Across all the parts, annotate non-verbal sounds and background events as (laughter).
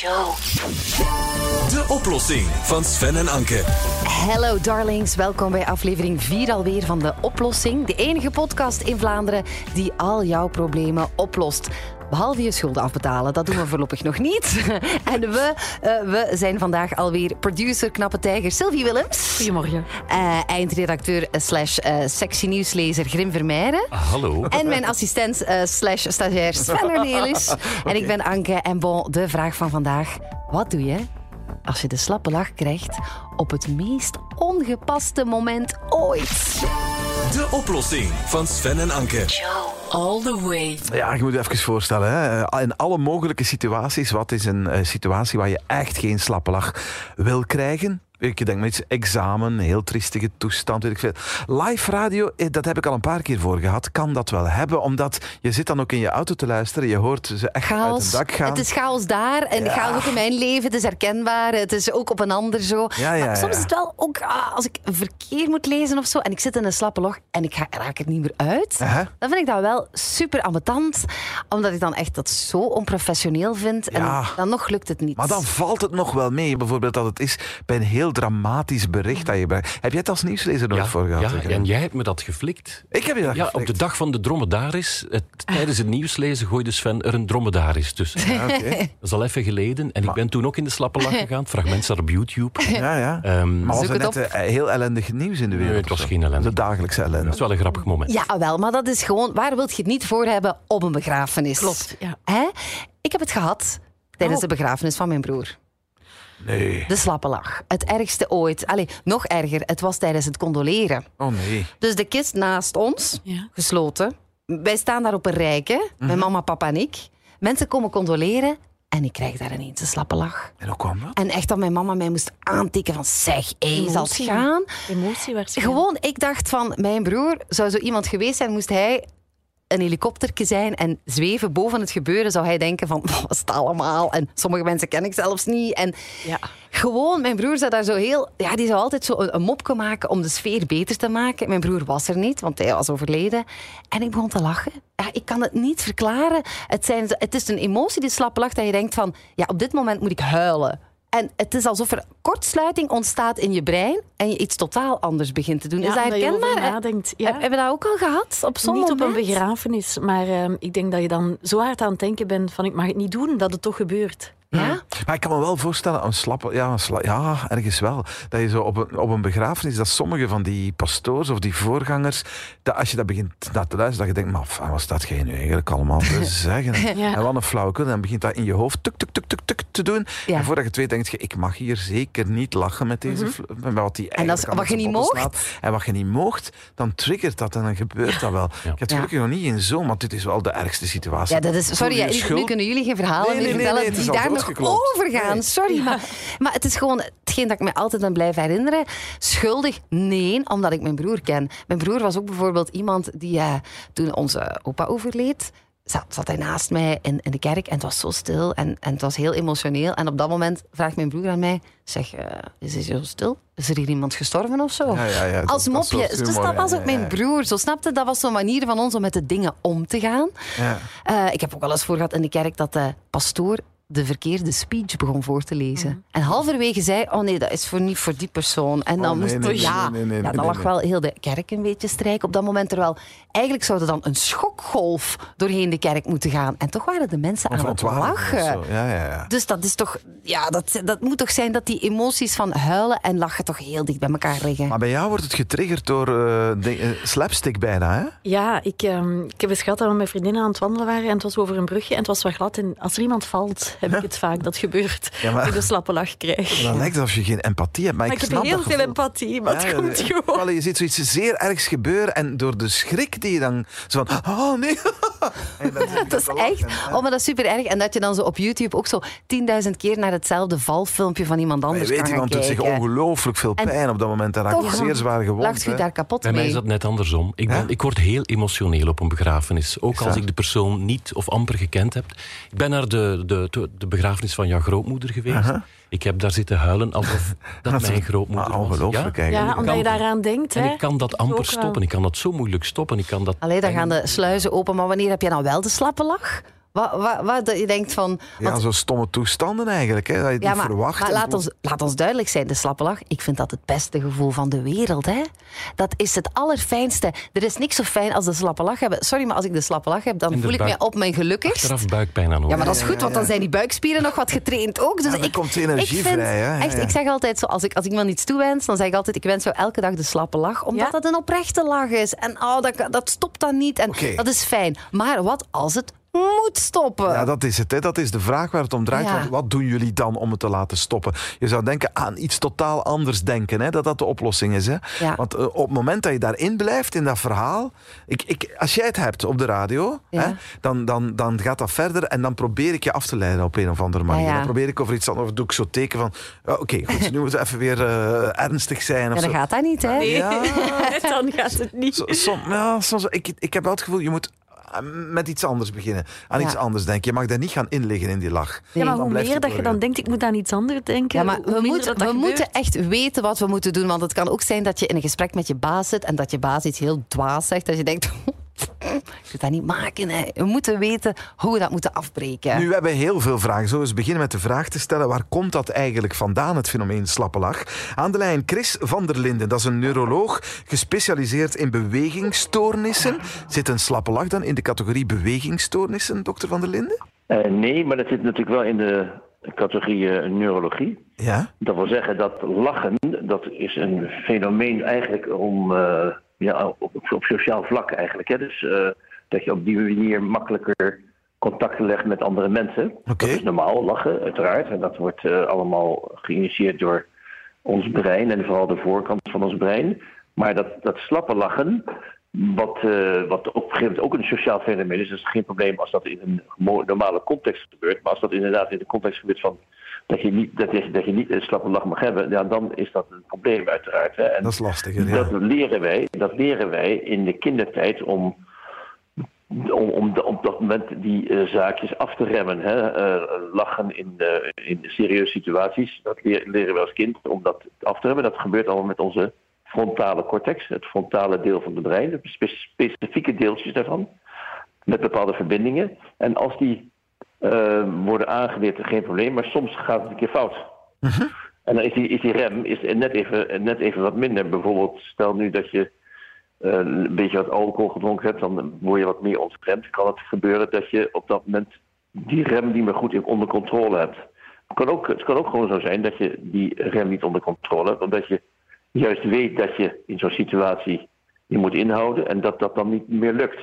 Joe. De oplossing van Sven en Anke. Hello darlings, welkom bij aflevering 4 alweer van De Oplossing. De enige podcast in Vlaanderen die al jouw problemen oplost. Behalve je schulden afbetalen, dat doen we voorlopig nog niet. (laughs) En we, eh, we zijn vandaag alweer producer, knappe tijger Sylvie Willems. Goedemorgen. Eh, eindredacteur eh, slash sexy nieuwslezer Grim Vermeijren. Hallo. En mijn assistent slash stagiair Sven Ornelis. (laughs) En ik ben Anke. En bon, de vraag van vandaag. Wat doe je als je de slappe lach krijgt op het meest ongepaste moment ooit? De oplossing van Sven en Anke. Joe. All the way. Ja, je moet je even voorstellen. Hè. In alle mogelijke situaties, wat is een eh, situatie waar je echt geen slappe lach wil krijgen? Ik denk met iets examen, heel triestige toestand, weet ik veel. Live radio, eh, dat heb ik al een paar keer voor gehad, kan dat wel hebben, omdat je zit dan ook in je auto te luisteren, je hoort ze echt uit het dak gaan. Het is chaos daar en Ja. chaos ook in mijn leven. Het is herkenbaar. Het is ook op een ander zo. Ja, ja, maar soms is het wel ook ah, als ik verkeer moet lezen of zo en ik zit in een slappe lach en ik ga, raak er niet meer uit. Dan vind ik dat wel super ambetant, omdat ik dan echt dat zo onprofessioneel vind. En dan nog lukt het niet. Maar dan valt het nog wel mee. Bijvoorbeeld dat het is bij een heel dramatisch bericht dat je brengt. Heb jij het als nieuwslezer nooit voor gehad? ja, en jij hebt me dat geflikt. Ik heb je dat Ja, op de geflikt. dag van de dromedaris, het, tijdens het nieuws lezen, gooide Sven er een dromedaris tussen. Ja, oké. (laughs) Dat is al even geleden. En ik ben toen ook in de slappe lach (laughs) gegaan. Het fragment staat op YouTube. Ja, ja. Ehm, Maar was er net op. eh, heel ellendig nieuws in de wereld? Nee, het was geen ellende. De dagelijkse ellende. dat is wel een grappig moment. Ja, wel, maar dat is gewoon... Waar wil je het niet voor hebben op een begrafenis? Klopt, ja. Hè? Ik heb het gehad tijdens Oh. de begrafenis van mijn broer. Nee. De slappe lach. Het ergste ooit. Allee, nog erger, het was tijdens het condoleren. Oh nee. Dus de kist naast ons, Ja. gesloten. Wij staan daar op een rijke, mijn mama, papa en ik. Mensen komen condoleren en ik krijg daar ineens een slappe lach. En hoe kwam dat? En echt dat mijn mama mij moest aantikken van zeg, hé, zal het gaan? Emotie waarschijnlijk. Gewoon, ik dacht van, mijn broer zou zo iemand geweest zijn, moest hij een helikopterke zijn en zweven boven het gebeuren, zou hij denken van, (laughs) wat is het allemaal? En sommige mensen ken ik zelfs niet. En Ja. gewoon, mijn broer zou daar zo heel, ja, die zou altijd zo een, een mopje maken om de sfeer beter te maken. Mijn broer was er niet, want hij was overleden. En ik begon te lachen. Ja, ik kan het niet verklaren. Het, zijn, het is een emotie, die slappe lach, dat je denkt van, ja, op dit moment moet ik huilen. En het is alsof er kortsluiting ontstaat in je brein en je iets totaal anders begint te doen. Ja, is dat herkenbaar? nadenkt. Ja. Heb- Hebben we dat ook al gehad? Op zo'n Niet op een begrafenis, maar ehm, ik denk dat je dan zo hard aan het denken bent van ik mag het niet doen, dat het toch gebeurt. Ja? Maar ik kan me wel voorstellen, een slappe, ja, een sla- ja, ergens wel. Dat je zo op een, op een begrafenis, dat sommige van die pastoors of die voorgangers, dat als je dat begint naar te luisteren, dat je denkt, maar f- wat staat jij nu eigenlijk allemaal te (laughs) zeggen? Ja. En wat een flauwekul, dan begint dat in je hoofd tuk, tuk, tuk, tuk, tuk te doen. Ja. En voordat je het weet, denk je, ik mag hier zeker niet lachen met deze fl- met wat die Mhm. En dat aan wat je niet slaat. En wat je niet moogt, dan triggert dat en dan gebeurt dat wel. Ik heb het Ja. gelukkig nog niet in zo, maar dit is wel de ergste situatie. Ja, dat is, sorry, ja, nu kunnen jullie geen verhalen Nee, meer nee, vertellen nee, die al daar nog doodgeklopt. over gaan. Nee. Sorry, maar, maar het is gewoon hetgeen dat ik me altijd ben blijven herinneren. Schuldig? Nee, omdat ik mijn broer ken. Mijn broer was ook bijvoorbeeld iemand die eh, toen onze opa overleed, zat, zat hij naast mij in, in de kerk en het was zo stil en, en het was heel emotioneel. En op dat moment vraagt mijn broer aan mij, zeg, eh, is het zo stil? Is er hier iemand gestorven of zo? Ja, ja, ja, dat- Als dat mopje. soort Dus dat was ook mijn broer. Zo snapte, dat was zo'n manier van ons om met de dingen om te gaan. Ja. Eh, ik heb ook wel eens voor gehad in de kerk dat de pastoor de verkeerde speech begon voor te lezen. En halverwege zei, oh nee, dat is voor niet voor die persoon. En dan Oh, nee, moest nee, ja, nee, ja, dan lag wel heel de kerk een beetje strijken op dat moment. Terwijl eigenlijk zou er dan een schokgolf doorheen de kerk moeten gaan. En toch waren de mensen Of aan het lachen. zo. Ja, ja, ja. Dus dat is toch, ja, dat, dat moet toch zijn dat die emoties van huilen en lachen toch heel dicht bij elkaar liggen. Maar bij jou wordt het getriggerd door eh, de- eh, slapstick bijna, hè? Ja, ik, ehm, ik heb eens gehad dat we met vriendinnen aan het wandelen waren en het was over een brugje en het was wat glad. En als er iemand valt, heb ik het vaak dat gebeurt. Ja, maar- Dat ik een slappe lach krijg. Dan lijkt het alsof je geen empathie hebt. Maar, Maar ik, ik snap heb heel veel empathie, maar Ja, het komt ja. gewoon. Wel, je ziet zoiets zeer ergs gebeuren en door de schrik die je dan zo van, oh nee. (laughs) En Dat is (laughs) echt, oh, maar dat is super erg. En dat je dan zo op YouTube ook zo 10.000 keer naar hetzelfde valfilmpje van iemand anders weet, kan gaan iemand doet zich ongelooflijk veel En pijn op dat moment. En raakt zeer zwaar gewond. Lacht je daar kapot Bij mij mee? is dat net andersom. Ik, ben, Ja? ik word heel emotioneel op een begrafenis. Ook als ik de persoon niet of amper gekend heb. Ik ben naar de, de, de begrafenis van jouw grootmoeder geweest. Aha. Ik heb daar zitten huilen alsof (laughs) dat mijn grootmoeder was. ongelooflijk Ja? eigenlijk. Ja, omdat je daaraan denkt. En hè. ik kan dat amper wel- stoppen. Ik kan dat zo moeilijk stoppen. Ik kan dat... Allee, dan gaan de sluizen open. Maar wanneer heb je dan wel de slappe lach? Wat, wat, wat dat je denkt van... Ja, want- zo stomme toestanden eigenlijk, hè, dat je ja, niet maar, verwacht. maar laat, ons, laat ons duidelijk zijn, de slappe lach, ik vind dat het beste gevoel van de wereld. Hè? Dat is het allerfijnste. Er is niks zo fijn als de slappe lach hebben. Sorry, maar als ik de slappe lach heb, dan voel ik buik- mij op mijn gelukkigst. Achteraf buikpijn aan Ja, maar over. dat is goed, want dan zijn die buikspieren nog wat getraind ook. Dus Ja, dan ik, komt energie ik vind, vrij, hè? Ja, Echt, ja. ik zeg altijd zo, als ik, als ik iemand iets toewens, dan zeg ik altijd, ik wens jou elke dag de slappe lach, omdat Ja? dat een oprechte lach is. En oh, dat, dat stopt dan niet. En dat is fijn. Maar wat als het moet stoppen? Ja, dat is het. Hè. Dat is de vraag waar het om draait. Ja. Want wat doen jullie dan om het te laten stoppen? Je zou denken aan iets totaal anders denken. Hè, dat dat de oplossing is. Hè. Ja. Want eh, op het moment dat je daarin blijft, in dat verhaal... Ik, ik, als jij het hebt op de radio, Ja. hè, dan, dan, dan gaat dat verder. En dan probeer ik je af te leiden op een of andere manier. Ja, ja. Dan probeer ik over iets anders... Of doe ik zo teken van... ah, Oké, goed, (laughs) nu moeten we even weer eh, ernstig zijn. Of Ja, zo. dan gaat dat niet, hè? Ja. (laughs) Dan gaat het niet. Som, soms, ik, ik heb wel het gevoel, je moet met iets anders beginnen. Aan Ja. iets anders denken. Je mag daar niet gaan inliggen in die lach. Ja, maar Dan hoe meer dat je dan denkt, ik moet aan iets anders denken. Ja, maar hoe we, moeten, we moeten echt weten wat we moeten doen. Want het kan ook zijn dat je in een gesprek met je baas zit en dat je baas iets heel dwaas zegt. Dat je denkt, (laughs) ik kan dat niet maken. Hè. We moeten weten hoe we dat moeten afbreken. Nu, we hebben heel veel vragen. Zullen we eens beginnen met de vraag te stellen... waar komt dat eigenlijk vandaan, het fenomeen slappe lach? Aan de lijn Chris van der Linden. Dat is een neuroloog gespecialiseerd in bewegingsstoornissen. Zit een slappe lach dan in de categorie bewegingsstoornissen, dokter van der Linden? Eh, nee, maar dat zit natuurlijk wel in de categorie eh, neurologie. Ja. Dat wil zeggen dat lachen, dat is een fenomeen eigenlijk om, eh, ja, op, op, op sociaal vlak eigenlijk. Hè? Dus eh, dat je op die manier makkelijker contacten legt met andere mensen. Oké. Dat is normaal, lachen uiteraard. En dat wordt eh, allemaal geïnitieerd door ons brein en vooral de voorkant van ons brein. Maar dat, dat slappe lachen, wat, eh, wat op een gegeven moment ook een sociaal fenomeen is, is geen probleem als dat in een normale context gebeurt. Maar als dat inderdaad in de context gebeurt van dat je niet, dat je, dat je niet een slappe lach mag hebben, ja, dan is dat een probleem uiteraard. Hè. En Dat is lastiger, ja. dat leren wij, dat leren wij in de kindertijd om, om, om de- op dat moment die eh, zaakjes af te remmen. Hè? Eh, lachen in, de, in de serieuze situaties, dat leer- leren we als kind om dat af te remmen. Dat gebeurt allemaal met onze frontale cortex, het frontale deel van het brein, de spe- specifieke deeltjes daarvan, met bepaalde verbindingen. En als die worden aangeleerd, geen probleem, maar soms gaat het een keer fout. En dan is die, is die rem is net, even, net even wat minder. Bijvoorbeeld, stel nu dat je eh, een beetje wat alcohol gedronken hebt, dan word je wat meer ontremd. Kan het gebeuren dat je op dat moment die rem niet meer goed onder controle hebt. Het kan, ook, het kan ook gewoon zo zijn dat je die rem niet onder controle hebt, omdat je juist weet dat je in zo'n situatie je moet inhouden en dat dat dan niet meer lukt.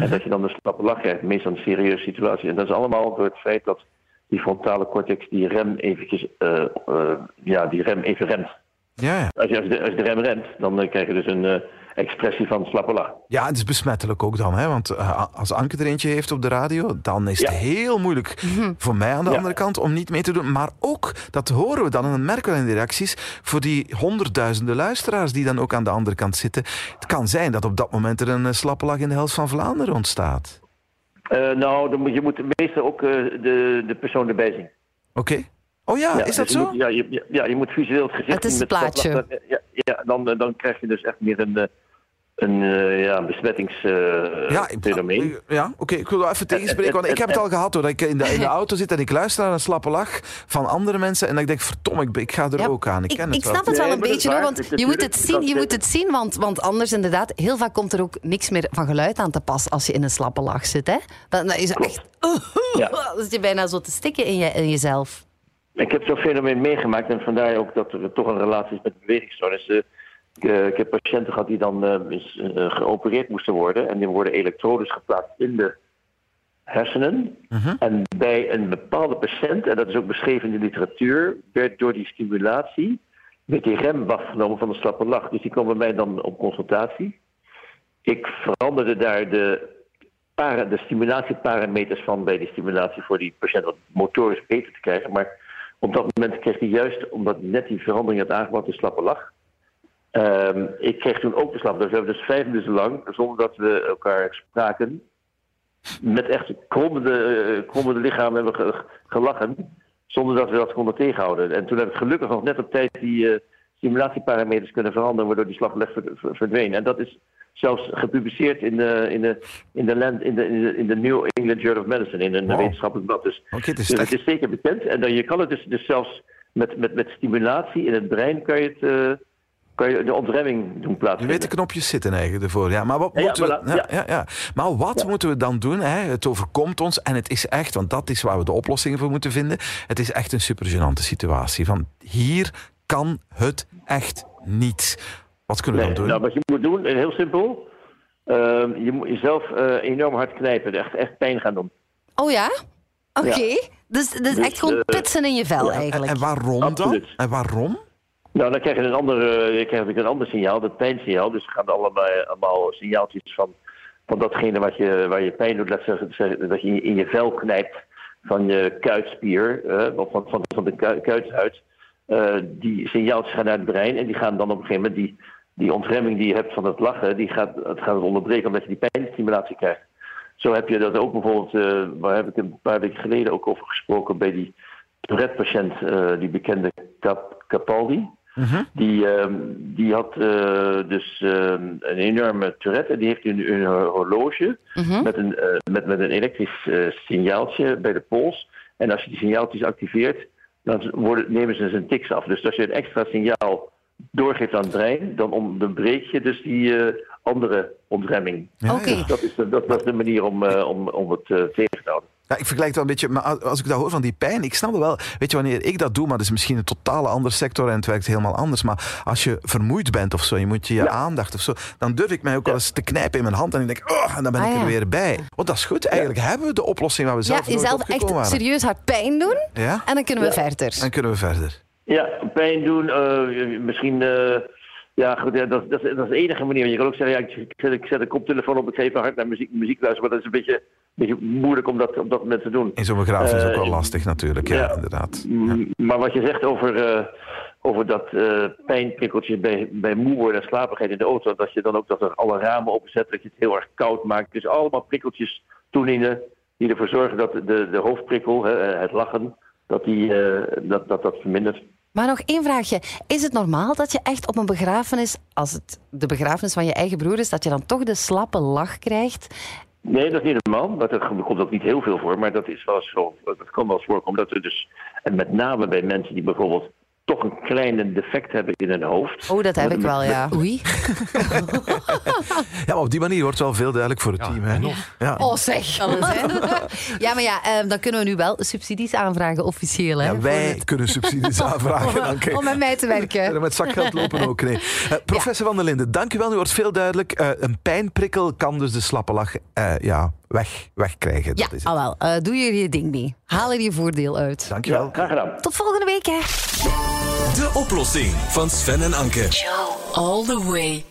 En dat je dan een slappe lach krijgt, meestal een serieuze situatie. En dat is allemaal door het feit dat die frontale cortex die rem eventjes, eh, eh, ja, die rem even remt. Ja. Als je, als de, als de rem remt, dan eh, krijg je dus een expressie van slappe lach. Ja, het is besmettelijk ook dan. Hè? Want eh, als Anke er eentje heeft op de radio, dan is het heel moeilijk voor mij aan de Ja. andere kant om niet mee te doen. Maar ook, dat horen we dan en dat merken we in de reacties, voor die honderdduizenden luisteraars die dan ook aan de andere kant zitten. Het kan zijn dat op dat moment er een eh, slappe lach in de helft van Vlaanderen ontstaat. Eh, nou, dan moet, je moet meestal ook eh, de, de persoon erbij zien. Oké. Oh ja, Ja, is dat dus je zo? moet- ja, je, ja, je moet visueel het gezicht Het is met plaatje. Ja, ja dan, dan krijg je dus echt meer een, eh, een eh, ja, besmettingsfenomeen. Ja, ja oké. Ik wil wel even tegenspreken, want ik heb het al gehad hoor. Dat ik in de, in de (laughs) auto zit en ik luister naar een slappe lach van andere mensen en dat ik denk, vertom, ik, ik ga er Ja, ook aan. Ik, Ik, ken het ik wel. snap het wel Nee, een beetje hoor, want je moet het zien, je moet het zien want, want anders inderdaad, heel vaak komt er ook niks meer van geluid aan te pas als je in een slappe lach zit. Hè? Dan, dan is echt, Ja. (laughs) dan zit je bijna zo te stikken in, je, in jezelf. Ik heb zo'n fenomeen meegemaakt en vandaar ook dat er toch een relatie is met bewegingsstoornissen. Ik, eh, ik heb patiënten gehad die dan eh, is, eh, geopereerd moesten worden en die worden elektrodes geplaatst in de hersenen. En bij een bepaalde patiënt, en dat is ook beschreven in de literatuur, werd door die stimulatie werd die rem afgenomen van de slappe lach. Dus die komen bij mij dan op consultatie. Ik veranderde daar de, para, de stimulatieparameters van bij die stimulatie voor die patiënt wat motorisch beter te krijgen. Maar op dat moment kreeg hij juist, omdat hij net die verandering had aangebracht, de slappe lach. Ehm, ik kreeg toen ook lach. Dus we hebben dus vijf minuten lang, zonder dat we elkaar spraken, met echt krommende, eh, krommende lichamen hebben ge- gelachen, zonder dat we dat konden tegenhouden. En toen heb ik gelukkig nog net op tijd die eh, stimulatieparameters kunnen veranderen, waardoor die ver- verdween. En dat is zelfs gepubliceerd in de, in de, in de, land, in de, in de, in de New England Journal of Medicine, in een Wow. wetenschappelijk blad. Dus, het is dus het is zeker bekend. En dan, je kan het dus, dus zelfs met, met, met stimulatie in het brein kan je, het, eh, kan je de ontremming doen plaatsvinden. weet de knopjes zitten eigenlijk ervoor. Ja, maar wat Ja, ja, moeten we, voilà, ja, ja. Maar wat moeten we dan doen? Hè? Het overkomt ons en het is echt, want dat is waar we de oplossingen voor moeten vinden. Het is echt een supergenante situatie. Van hier kan het echt niet. Wat kunnen we Nee, dan doen? nou, wat je moet doen, heel simpel. Ehm, je moet jezelf eh, enorm hard knijpen, echt, echt pijn gaan doen. Oh ja? Oké. Ja. Dus, dus Dus, echt gewoon eh, pitsen in je vel en, eigenlijk. en waarom dan? En waarom? Nou, dan krijg je een ander, eh, je krijgt een ander signaal, dat pijnsignaal. Dus gaan allemaal, allemaal signaaltjes van, van datgene wat je, waar je pijn doet. Laat zeggen, dat je in je vel knijpt van je kuitspier, of van, van, van de ku- kuithuid. Eh, die signaaltjes gaan naar het brein en die gaan dan op een gegeven moment die, die ontremming die je hebt van het lachen, die gaat, het gaat onderbreken omdat je die pijnstimulatie krijgt. Zo heb je dat ook bijvoorbeeld, eh, waar heb ik een paar weken geleden ook over gesproken bij die Tourette-patiënt, die bekende Cap- Capaldi. Die, ehm, die had eh, dus ehm, een enorme Tourette die heeft een, een horloge Mhm. met, een, eh, met, met een elektrisch eh, signaaltje bij de pols. En als je die signaaltjes activeert, dan worden, nemen ze zijn tics af. Dus als je een extra signaal doorgeeft aan het brein, dan onderbreek je dus die andere ontremming. Ja, Oké. ja. Dat is de, dat, dat is de manier om, om, om het tegen te houden. Ja, ik vergelijk het wel een beetje, maar als- ik dat hoor van die pijn, ik snap het wel. Weet je, wanneer ik dat doe, maar dat is misschien een totale andere sector en het werkt helemaal anders. Maar als je vermoeid bent of zo, je moet je, je aandacht of zo, dan durf ik mij ook wel eens te knijpen in mijn hand en ik denk, oh, en dan ben Ah, ik er ja. weer bij. Want dat is goed, eigenlijk hebben we de oplossing waar we zelf ja, jezelf echt waren. serieus hard pijn doen Ja, en dan kunnen we verder. dan kunnen we verder. Ja, pijn doen, eh, misschien. eh, ja, goed, ja, dat, dat, is- dat is de enige manier. Je kan ook zeggen, ja, ik, zet, ik zet een koptelefoon op, ik ga even hard naar muziek, muziek luisteren. Maar dat is een beetje, beetje moeilijk om dat op dat moment te doen. In zo'n begrafenis ook wel Eh, lastig natuurlijk, ja, ja. inderdaad. Mm, Maar wat je zegt over, eh, over dat eh pijnprikkeltje bij, bij moe worden en slapigheid in de auto, dat je dan ook dat er alle ramen openzet, dat je het heel erg koud maakt. Dus allemaal prikkeltjes toedienen die ervoor zorgen dat de, de hoofdprikkel, hè, het lachen, dat, die, eh, dat, dat, dat vermindert. Maar nog één vraagje. Is het normaal dat je echt op een begrafenis, als het de begrafenis van je eigen broer is, dat je dan toch de slappe lach krijgt? Nee, dat is niet normaal. Maar dat komt ook niet heel veel voor. Maar dat, is wel zo, dat kan wel eens voorkomen. Dat er dus, en met name bij mensen die bijvoorbeeld toch een klein defect hebben in hun hoofd. Oh, dat heb ik wel, ja. Oei. (laughs) Ja, maar op die manier wordt wel veel duidelijk voor het team. Hè? nog. Ja. Oh, zeg. ja, (laughs) maar ja, eh, dan kunnen we nu wel subsidies aanvragen, officieel. Hè, Ja, wij het- kunnen subsidies (laughs) aanvragen. Dan om met mij te werken. En met zakgeld lopen ook, nee. Eh, professor Van der Linden, dank u wel. Nu wordt veel duidelijk. Eh, een pijnprikkel kan dus de slappe lach eh, ja, weg, wegkrijgen. Ja, Dat is het. al wel. Eh, doe je je ding mee. Haal er je voordeel uit. Dank je wel. Graag gedaan. Tot volgende week, hè. De oplossing van Sven en Anke. All the way.